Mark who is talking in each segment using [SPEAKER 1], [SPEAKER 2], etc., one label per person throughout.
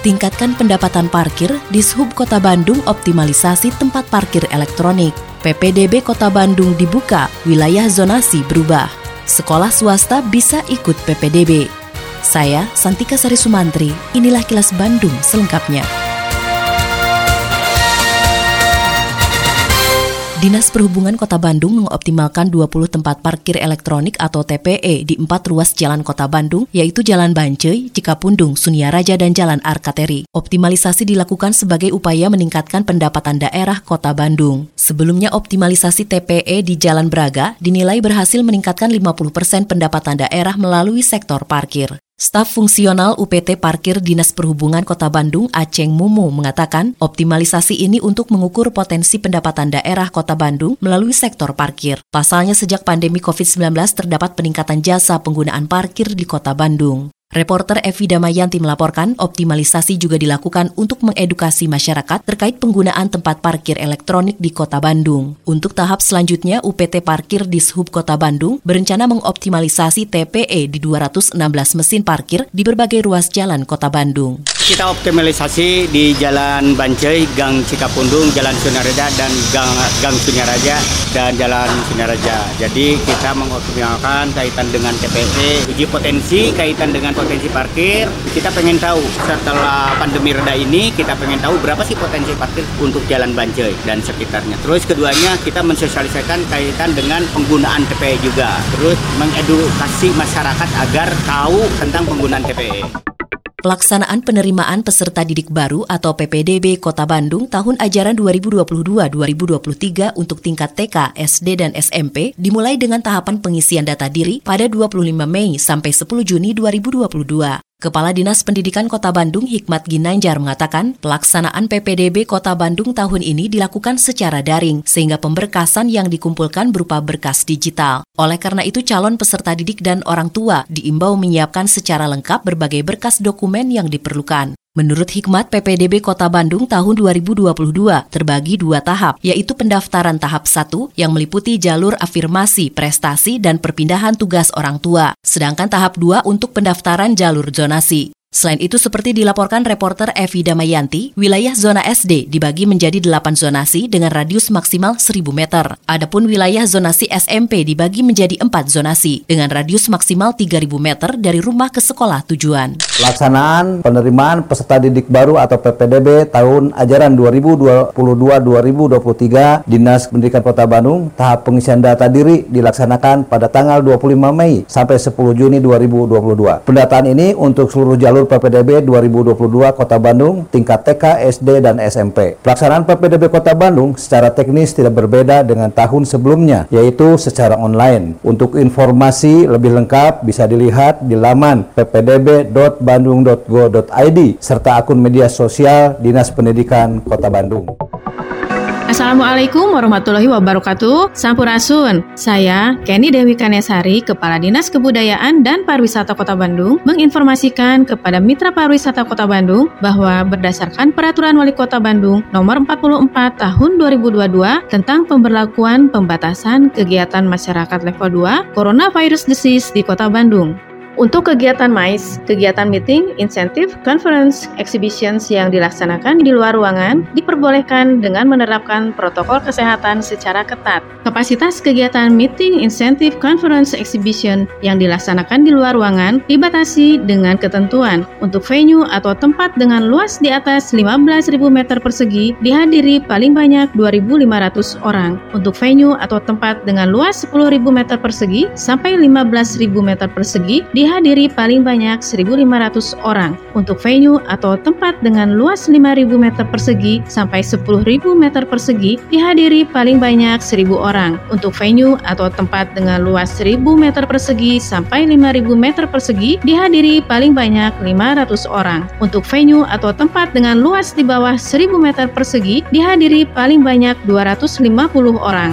[SPEAKER 1] Tingkatkan pendapatan parkir di Sub Kota Bandung optimalisasi tempat parkir elektronik. PPDB Kota Bandung dibuka, wilayah zonasi berubah. Sekolah swasta bisa ikut PPDB. Saya Santika Sari Sumantri, inilah kilas Bandung selengkapnya. Dinas Perhubungan Kota Bandung mengoptimalkan 20 tempat parkir elektronik atau TPE di empat ruas jalan Kota Bandung, yaitu Jalan Bancai, Cikapundung, Suniaraja, dan Jalan Arkateri. Optimalisasi dilakukan sebagai upaya meningkatkan pendapatan daerah Kota Bandung. Sebelumnya optimalisasi TPE di Jalan Braga dinilai berhasil meningkatkan 50% persen pendapatan daerah melalui sektor parkir. Staf fungsional UPT Parkir Dinas Perhubungan Kota Bandung Aceng Mumu mengatakan optimalisasi ini untuk mengukur potensi pendapatan daerah Kota Bandung melalui sektor parkir. Pasalnya sejak pandemi COVID-19 terdapat peningkatan jasa penggunaan parkir di Kota Bandung. Reporter Evi Damayanti melaporkan optimalisasi juga dilakukan untuk mengedukasi masyarakat terkait penggunaan tempat parkir elektronik di Kota Bandung. Untuk tahap selanjutnya, UPT Parkir di Sub Kota Bandung berencana mengoptimalisasi TPE di 216 mesin parkir di berbagai ruas jalan Kota Bandung.
[SPEAKER 2] Kita optimalisasi di Jalan Bancai, Gang Cikapundung, Jalan Sunaraja dan Gang, Gang Sunyaraja dan Jalan Sunaraja. Jadi kita mengoptimalkan kaitan dengan TPE, uji potensi kaitan dengan potensi parkir. Kita pengen tahu setelah pandemi reda ini kita pengen tahu berapa sih potensi parkir untuk Jalan Bancai dan sekitarnya. Terus keduanya kita mensosialisasikan kaitan dengan penggunaan TPE juga. Terus mengedukasi masyarakat agar tahu tentang penggunaan. TPE.
[SPEAKER 1] Pelaksanaan penerimaan peserta didik baru atau PPDB Kota Bandung tahun ajaran 2022-2023 untuk tingkat TK, SD, dan SMP dimulai dengan tahapan pengisian data diri pada 25 Mei sampai 10 Juni 2022. Kepala Dinas Pendidikan Kota Bandung Hikmat Ginanjar mengatakan pelaksanaan PPDB Kota Bandung tahun ini dilakukan secara daring sehingga pemberkasan yang dikumpulkan berupa berkas digital. Oleh karena itu calon peserta didik dan orang tua diimbau menyiapkan secara lengkap berbagai berkas dokumen yang diperlukan. Menurut Hikmat, PPDB Kota Bandung tahun 2022 terbagi dua tahap, yaitu pendaftaran tahap 1 yang meliputi jalur afirmasi, prestasi, dan perpindahan tugas orang tua, sedangkan tahap 2 untuk pendaftaran jalur zonasi. Selain itu, seperti dilaporkan reporter Evi Damayanti, wilayah zona SD dibagi menjadi 8 zonasi dengan radius maksimal 1000 meter. Adapun wilayah zonasi SMP dibagi menjadi 4 zonasi dengan radius maksimal 3000 meter dari rumah ke sekolah tujuan.
[SPEAKER 3] Pelaksanaan penerimaan peserta didik baru atau PPDB tahun ajaran 2022-2023 Dinas Pendidikan Kota Bandung tahap pengisian data diri dilaksanakan pada tanggal 25 Mei sampai 10 Juni 2022. Pendataan ini untuk seluruh jalur PPDB 2022 Kota Bandung tingkat TK, SD, dan SMP. Pelaksanaan PPDB Kota Bandung secara teknis tidak berbeda dengan tahun sebelumnya, yaitu secara online. Untuk informasi lebih lengkap bisa dilihat di laman ppdb.bandung.go.id serta akun media sosial Dinas Pendidikan Kota Bandung.
[SPEAKER 4] Assalamualaikum warahmatullahi wabarakatuh. Sampurasun. Saya Kenny Dewi Kanesari, Kepala Dinas Kebudayaan dan Pariwisata Kota Bandung, menginformasikan kepada Mitra Pariwisata Kota Bandung bahwa berdasarkan Peraturan Wali Kota Bandung Nomor 44 Tahun 2022 tentang pemberlakuan pembatasan kegiatan masyarakat level 2 Coronavirus Disease di Kota Bandung. Untuk kegiatan MICE, kegiatan meeting, insentif, conference, exhibitions yang dilaksanakan di luar ruangan diperbolehkan dengan menerapkan protokol kesehatan secara ketat. Kapasitas kegiatan meeting, insentif, conference, exhibition yang dilaksanakan di luar ruangan dibatasi dengan ketentuan. Untuk venue atau tempat dengan luas di atas 15.000 meter persegi dihadiri paling banyak 2.500 orang. Untuk venue atau tempat dengan luas 10.000 meter persegi sampai 15.000 meter persegi dihadiri paling banyak 1.500 orang. Untuk venue atau tempat dengan luas 5.000 meter persegi sampai 10.000 meter persegi dihadiri paling banyak 1.000 orang. Untuk venue atau tempat dengan luas 1.000 meter persegi sampai 5.000 meter persegi dihadiri paling banyak 500 orang. Untuk venue atau tempat dengan luas di bawah 1.000 meter persegi dihadiri paling banyak 250 orang.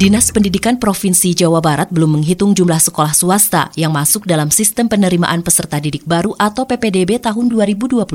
[SPEAKER 1] Dinas Pendidikan Provinsi Jawa Barat belum menghitung jumlah sekolah swasta yang masuk dalam sistem penerimaan peserta didik baru atau PPDB tahun 2022.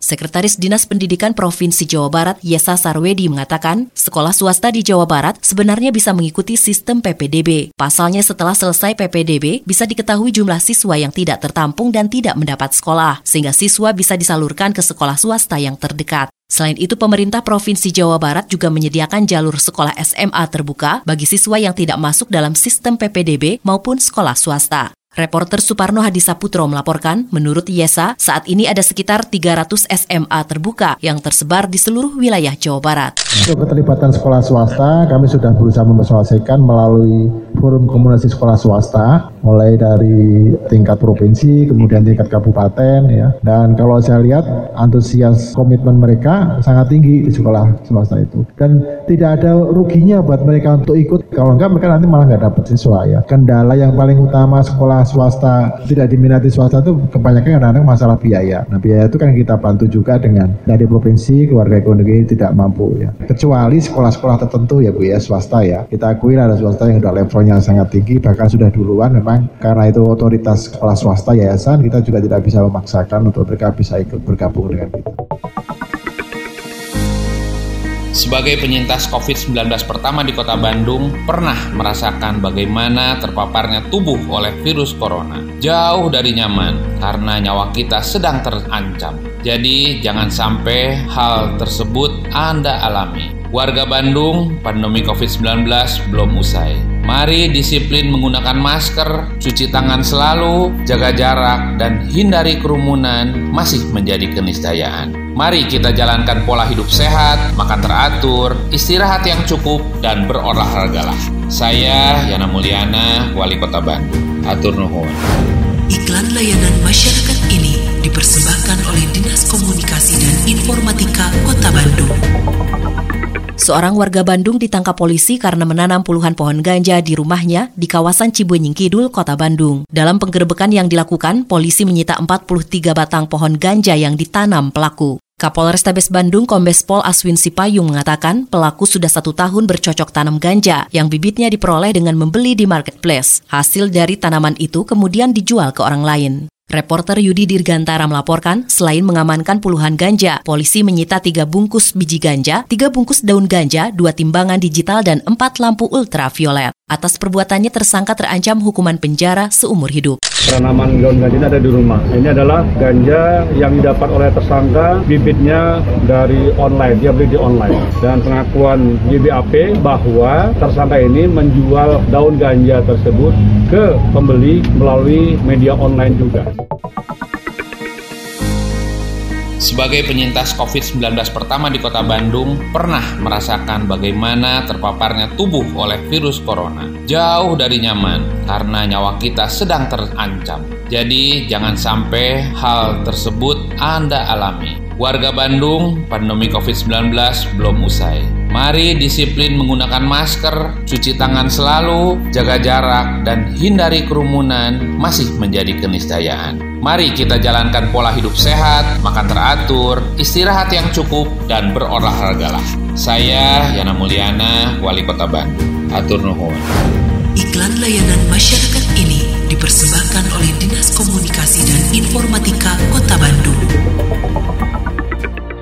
[SPEAKER 1] Sekretaris Dinas Pendidikan Provinsi Jawa Barat, Yesa Sarwedi, mengatakan sekolah swasta di Jawa Barat sebenarnya bisa mengikuti sistem PPDB. Pasalnya setelah selesai PPDB, bisa diketahui jumlah siswa yang tidak tertampung dan tidak mendapat sekolah, sehingga siswa bisa disalurkan ke sekolah swasta yang terdekat. Selain itu, pemerintah Provinsi Jawa Barat juga menyediakan jalur sekolah SMA terbuka bagi siswa yang tidak masuk dalam sistem PPDB maupun sekolah swasta. Reporter Suparno Hadisaputro melaporkan, menurut Yesa, saat ini ada sekitar 300 SMA terbuka yang tersebar di seluruh wilayah Jawa Barat.
[SPEAKER 5] Untuk keterlibatan sekolah swasta, kami sudah berusaha mempersoalkan melalui forum komunikasi sekolah swasta, mulai dari tingkat provinsi, kemudian tingkat kabupaten, ya. Dan kalau saya lihat antusias komitmen mereka sangat tinggi di sekolah swasta itu. Dan tidak ada ruginya buat mereka untuk ikut. Kalau enggak, mereka nanti malah nggak dapat siswa ya. Kendala yang paling utama sekolah swasta tidak diminati swasta itu kebanyakan kadang-kadang masalah biaya. Nah biaya itu kan kita bantu juga dengan dari provinsi keluarga ekonomi tidak mampu ya. Kecuali sekolah-sekolah tertentu ya bu ya swasta ya. Kita akui ada swasta yang sudah levelnya sangat tinggi bahkan sudah duluan memang karena itu otoritas sekolah swasta yayasan kita juga tidak bisa memaksakan untuk mereka bisa ikut bergabung dengan kita.
[SPEAKER 6] Sebagai penyintas COVID-19 pertama di kota Bandung, pernah merasakan bagaimana terpaparnya tubuh oleh virus corona. Jauh dari nyaman, karena nyawa kita sedang terancam. Jadi, jangan sampai hal tersebut Anda alami. Warga Bandung, pandemi COVID-19 belum usai. Mari disiplin menggunakan masker, cuci tangan selalu, jaga jarak, dan hindari kerumunan masih menjadi keniscayaan. Mari kita jalankan pola hidup sehat, makan teratur, istirahat yang cukup, dan berolahragalah. Saya Yana Mulyana, Wali Kota Bandung. Atur nuhun.
[SPEAKER 1] Iklan layanan masyarakat ini dipersembahkan oleh Dinas Komunikasi dan Informatika Kota Bandung. Seorang warga Bandung ditangkap polisi karena menanam puluhan pohon ganja di rumahnya di kawasan Cibenying Kidul, Kota Bandung. Dalam penggerbekan yang dilakukan, polisi menyita 43 batang pohon ganja yang ditanam pelaku. Kapolrestabes Bandung Kombes Pol Aswin Sipayung mengatakan pelaku sudah satu tahun bercocok tanam ganja yang bibitnya diperoleh dengan membeli di marketplace. Hasil dari tanaman itu kemudian dijual ke orang lain. Reporter Yudi Dirgantara melaporkan, selain mengamankan puluhan ganja, polisi menyita tiga bungkus biji ganja, tiga bungkus daun ganja, dua timbangan digital, dan empat lampu ultraviolet. Atas perbuatannya tersangka terancam hukuman penjara seumur hidup.
[SPEAKER 7] Tanaman daun ganja ini ada di rumah. Ini adalah ganja yang didapat oleh tersangka, bibitnya dari online, dia beli di online. Dan pengakuan YBAP bahwa tersangka ini menjual daun ganja tersebut ke pembeli melalui media online juga.
[SPEAKER 6] Sebagai penyintas COVID-19 pertama di kota Bandung, pernah merasakan bagaimana terpaparnya tubuh oleh virus corona. Jauh dari nyaman, karena nyawa kita sedang terancam. Jadi, jangan sampai hal tersebut Anda alami. Warga Bandung, pandemi COVID-19 belum usai. Mari disiplin menggunakan masker, cuci tangan selalu, jaga jarak, dan hindari kerumunan masih menjadi keniscayaan. Mari kita jalankan pola hidup sehat, makan teratur, istirahat yang cukup, dan berolahragalah. Saya Yana Mulyana, Wali Kota Bandung. Atur nuhun.
[SPEAKER 1] Iklan layanan masyarakat ini dipersembahkan oleh Dinas Komunikasi dan Informatika Kota Bandung.